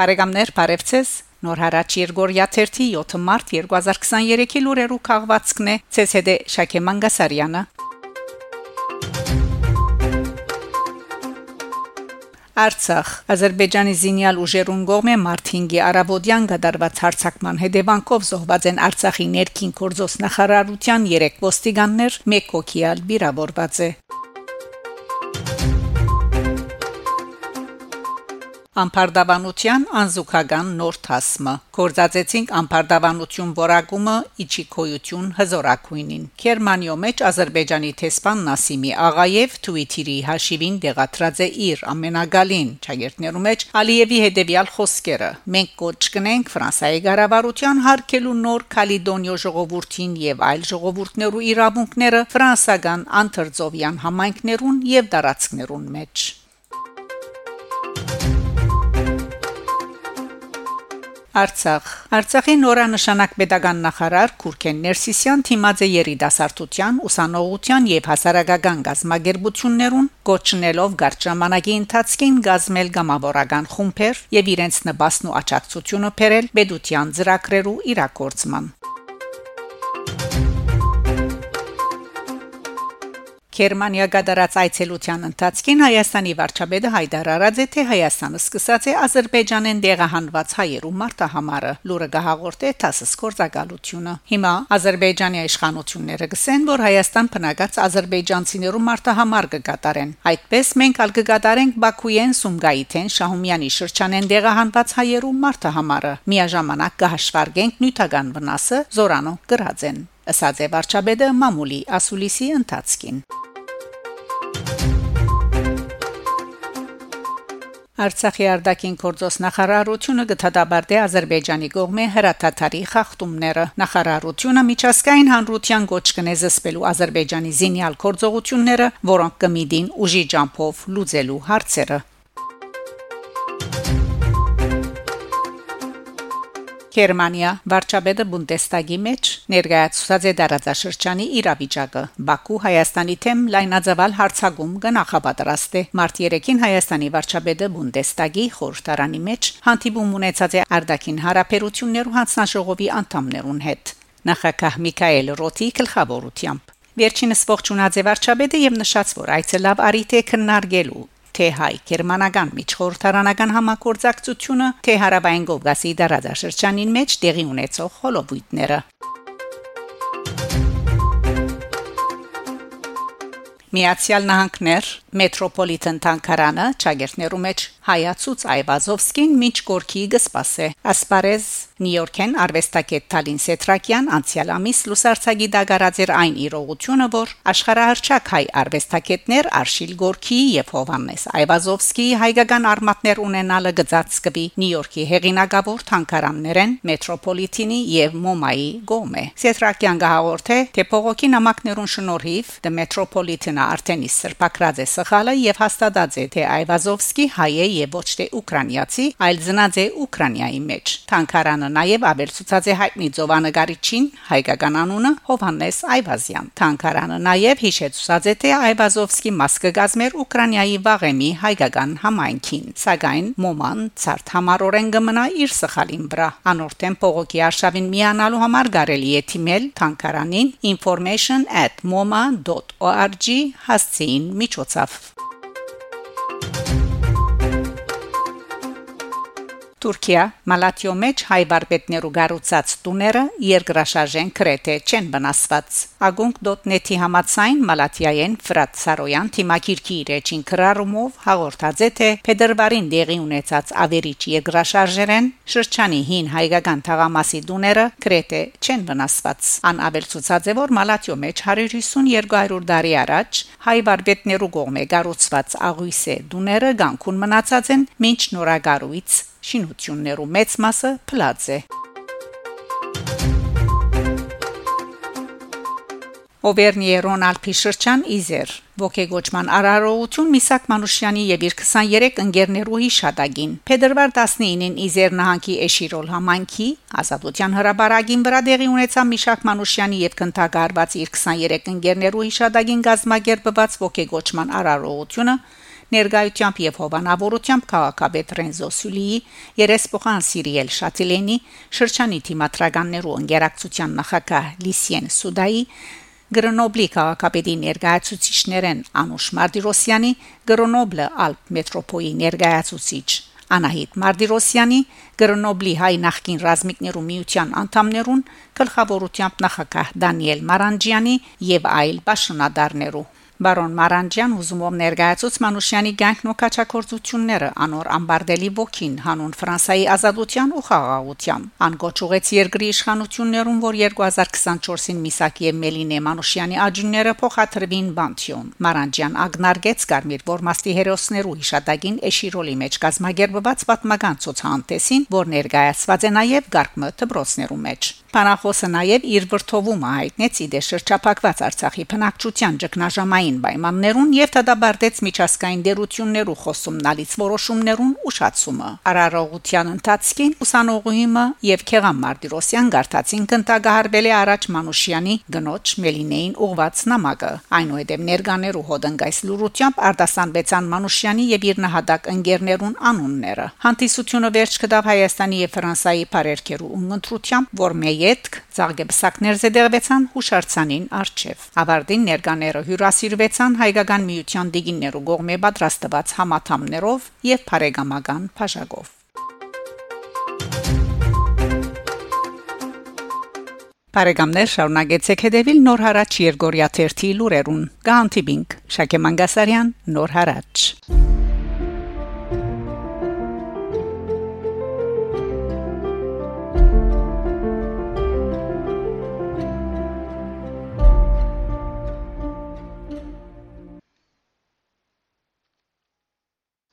Բարեկամներ, բարևձեզ։ Նոր հարաճ Երգորիա 31 7 մարտ 2023-ի լուրերու քաղվածքն է ՑՍԴ Շակե Մանգասարյանը։ Արցախ Ադրբեջանի զինյալ ուժերուն գողմե Մարտինգի Արաբոդյան գդարված հարցակման հետևանքով զոհված են Արցախի ներքին գործոս նախարարության 3 ոստիկաններ, 1 հոգիալ վիրավորված է։ Ամփարդավանության անզուգական նոր թասմը կորզածեցինք ամփարդավանություն որակումը իջիկոյություն հզորակույնին Գերմանիո մեջ Ադրբեջանի տեսփան Նասիմի Աղաև Twitter-ի հաշիվին դեղատրած է իր ամենագալին ճագերտներու մեջ Ալիևի հետևյալ խոսքերը. Մենք կոչ կնենք Ֆրանսիայի ղարավարության հարկելու նոր Կալիդոնիո ժողովրդին եւ այլ ժողովուրդներու իրավունքները ֆրանսական անթրձովյան համայնքներուն եւ դարածքներուն մեջ Արցախ Արցախի նորանշանակ pedagogan նախարար Քուրքեն Ներսիսյան թիմած է երիտասարդության, ուսանողության եւ հասարակական գազམ་ագերբություններուն կոչնելով գարշամանակի ընթացքին գազմել գամավորական խումբեր եւ իրենց նպաստն ու աճակցությունը բերել pedagogan ծրագրերու իրակորցման Գերմանիա գդարած այցելության ընթացքին Հայաստանի վարչապետը հայտարարած է թե Հայաստանը սկսած է Ադրբեջանեն դեղահանված հայերու մարտահամարը լուրը գահաղորդ է տասս կորզակալությունը հիմա Ադրբեջանի իշխանությունները գսեն որ Հայաստան բնակած ադրբեջանցիներու մարտահամար կկատարեն այդպես մենք ալ կկատարենք Բաքուեն Սումգայիթեն Շահումյանի շրջանեն դեղահանված հայերու մարտահամարը միաժամանակ կհաշվարկենք նյութական վնասը զորանո գրածեն ասաց է վարչապետը մամուլի ասուլիսի ընթացքին Արցախի արտաքին գործոս նախարարությունը գտադաբարտե Ադրբեջանի կողմէ հրաթաթարի խախտումները նախարարությունը միջազգային հանրության գոչ կնե զսպելու Ադրբեջանի զինյալ գործողությունները, որոնք կմիդին ուժի ջամփով լուծելու հարցերը Գերմանիա վարչապետը Բունդեստագի մեջ ներկայացուցած է դարաձաշրջանի իրավիճակը. Բաքու Հայաստանի թեմ լայնածավալ հարցակում կնախապատրաստ է մարտ 3-ին Հայաստանի վարչապետը Բունդեստագի խորհրդարանի մեջ հանդիպում ունեցած է Արդակին հարաբերություններու հանձնաժողովի անդամներուն հետ նախագահ Միքայել Ռոթի գլխավորությամբ Վերջինս ողջունած է վարչապետը եւ նշած որ այցելավ արիթ է քննարկելու թե հայ գերմանական միջխորհրդարանական համակորձակցությունը թե հարավային Կովկասի դարաձաշրջանին մեջ տեղի ունեցող հոլովույթները Միացյալ Նահանգներ մետրոպոլիտեն տանկարանը ճագերտներու մեջ հայացուց Այվազովսկին միջ կորքի գսպասե ասպարեզ Նյույորքեն արվեստագետ Տալին Սետրակյան անցյալ ամիս լուսարցագի դագարած էր այն իրողությունը, որ աշխարհահռչակ հայ արվեստագետներ Արշիլ Գորքի եւ Հովանես Այվազովսկի հայկական արմատներ ունենալը գծածկվի Նյույորքի հեղինակավոր թանկարաններեն մետրոպոլիտինի եւ Մոմայի գոմե Սետրակյան գահորթե թե փողոքի նամակներուն շնորհիվ The Metropolitan-ը արդեն իսկ սրբակրած է սխալը եւ հաստատած է թե Այվազովսկի հայ է եւ ոչ թե ուկրաինացի, այլ զնաց է Ուկրաինայի մեջ։ Թանկարանը նաև ավելցուցած է հայտնի ծովանկարիչին հայկական անունը Հովհաննես Այվազյան։ Թանկարանը նաև հիշեցուցած է թե Այվազովսկի մաս կգազմեր Ուկրաինայի վաղեմի հայկական համայնքին։ Սակայն Մոման ցարտ համառորեն կմնա իր սխալին վրա։ Անորթեն փողոքի արշավին միանալու համար կարելի է թիմել թանկարանին information@moma.org հասցեին միջոցով Թուրքիա Մալատիո մեջ հայ բարբետներու գառուցած տուները երկրաշարժեն քրեթե չեն վնասված։ Agunk.net-ի համացայն Մալատիայեն Ֆրատ Սարոյան թիմակիրքի իր էջին քրարումով հաղորդած է թե Փետրվարին դեղի ունեցած ավերիչ երկրաշարժերեն շրջանի հին հայկական թաղամասի տուները քրեթե չեն վնասված։ Ան ավելցուցած է որ Մալատիո մեջ 150-200 տարի առաջ հայ բարբետներու կողմէ գառուցված աղույսե տուները գանքուն մնացած են ոչ նորագարույց շինություններու մեծ մասը փլած է Օվերնիե Ռոնալդի շրջան Իզեր ոգեգոճման արարողություն Միսակ Մանուշյանի եւ իր 23 ընկերներու հիշատակին Փետրվար 19-ին Իզեր նահանգի Էշիրոլ համանքի ազատության հրաբարագին վրա դեղի ունեցավ Միշակ Մանուշյանի եւ քնթագարված իր 23 ընկերներու հիշատակին գազմագերբված ոգեգոճման արարողությունը ներգայությամբ եւ հովանավորությամբ քաղաքապետ Ռենզո Սուլիի երեսփոխան Սիրիել Շատիլենի շրջանի թիմատրականներու ընկերակցության նախակահ Լիսիեն Սուդայի Գրոնոբլի քաղաքապետի ներկայացուցիչներեն Անուշ Մարտիրոսյանի, Գրոնոբլը Ալպ մետրոպոլի ներկայացուցիչ Անահիտ Մարտիրոսյանի, Գրոնոբլի հայ նախկին ռազմիկներու միության անդամներուն գլխավորությամբ նախակահ Դանիել Մարանջյանի եւ այլ պաշտոնադարներու Բարոն Մարանջյան ուզումով ներկայացուց Մանուշյանի ցանկն ու կաչակորձությունները անոր ամբարդելի ոգին հանուն Ֆրանսայի ազատության ու խաղաղության անգոչ ուղեց երկրի իշխանություններուն որ 2024-ին Միսակի եւ Մելինե Մանուշյանի աջունները փոխադրվին Բանտիոն Մարանջյան ագնարգեց Կարմիր Որմաստի հերոսներու հիշատակին Էշիրոլի մեջ կազմակերպված պատմական ցուցահանդեսին որ ներկայացված է նաեւ Գարկմը դբրոցներու մեջ Փանախոսը նաև իր վրթովումը հայտնեց իդե շրջափակված Արցախի բնակչության ճգնաժամային պայմաններուն եւ դադարեցեց միջազգային դերություններու խոսումնալից որոշումներուն ուշացումը։ Արարողության ընթացքին ուսանողուհիմը եւ Քեղամ Մարտիրոսյան գարտացին կնտագահարվել է առաջ Մանուշյանի գնոջ Մելինեին ուղված նամակը։ Այնուհետև ներկաներու հոդնգայս լուրությամբ արտասանվեցան Մանուշյանի եւ իր նահատակ ընկերներուն անունները։ Հանդիսությունը վերջ կդավ Հայաստանի եւ Ֆրանսայի բարերքերու ունընտրությամբ, որ մեյ յետք ցարգեբսակներ զդերվեցան հուշարձանին արչև ավարտին ներկաները հյուրասիրվեցան հայկական միության դիգիններու գողմե պատրաստված համաթամներով եւ բարեգամական փաշակով Բարեկամներ շարունակեցեք հետևել Նոր հարաճ Երգորիա 1-ի լուրերուն։ Գանտիբինգ Շակե Մանգասարյան Նոր հարաճ